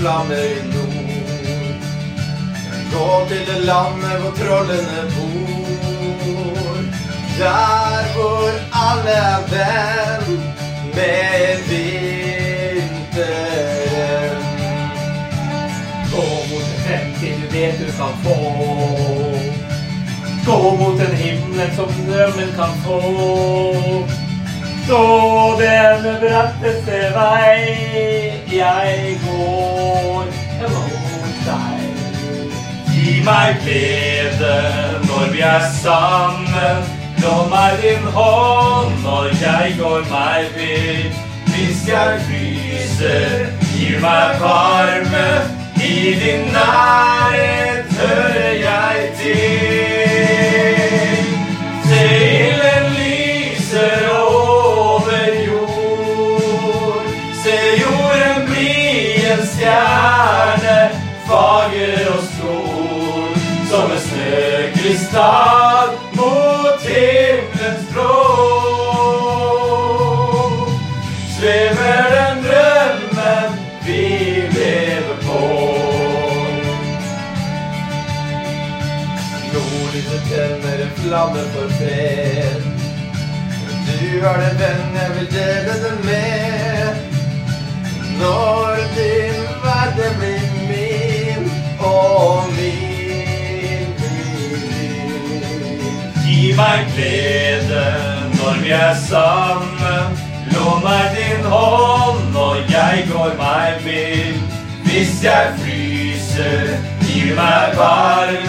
flammer i nord. Gå til det landet hvor trollene bor. Der hvor alle er venn med vinteren. Gå mot en fremtid du vet du kan få. Gå mot den himmelen som drømmen kan få. Så den bratteste vei jeg går mot deg. Gi meg glede når vi er sammen. Lån meg din hånd når jeg går meg vill. Hvis jeg fryser, gir meg varme. Stjerne, fager og stor. Som en snøkrystall mot himmelens blå. Svever den drømmen vi lever på. Nordlyset tenner en flamme for fred. Du er den venn jeg vil dele det med. Når Gi meg glede når vi er sammen. Lån meg din hånd når jeg går meg vill. Hvis jeg fryser, gir meg varme.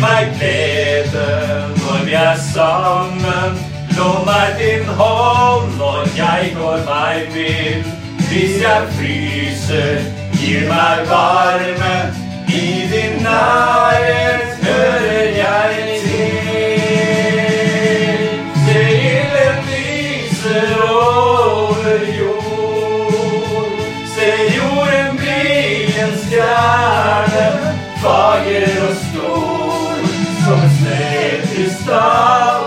Meg glede når vi er sammen. Lån meg din hånd når jeg går meg vill. Hvis jeg fryser, gir meg varme. está.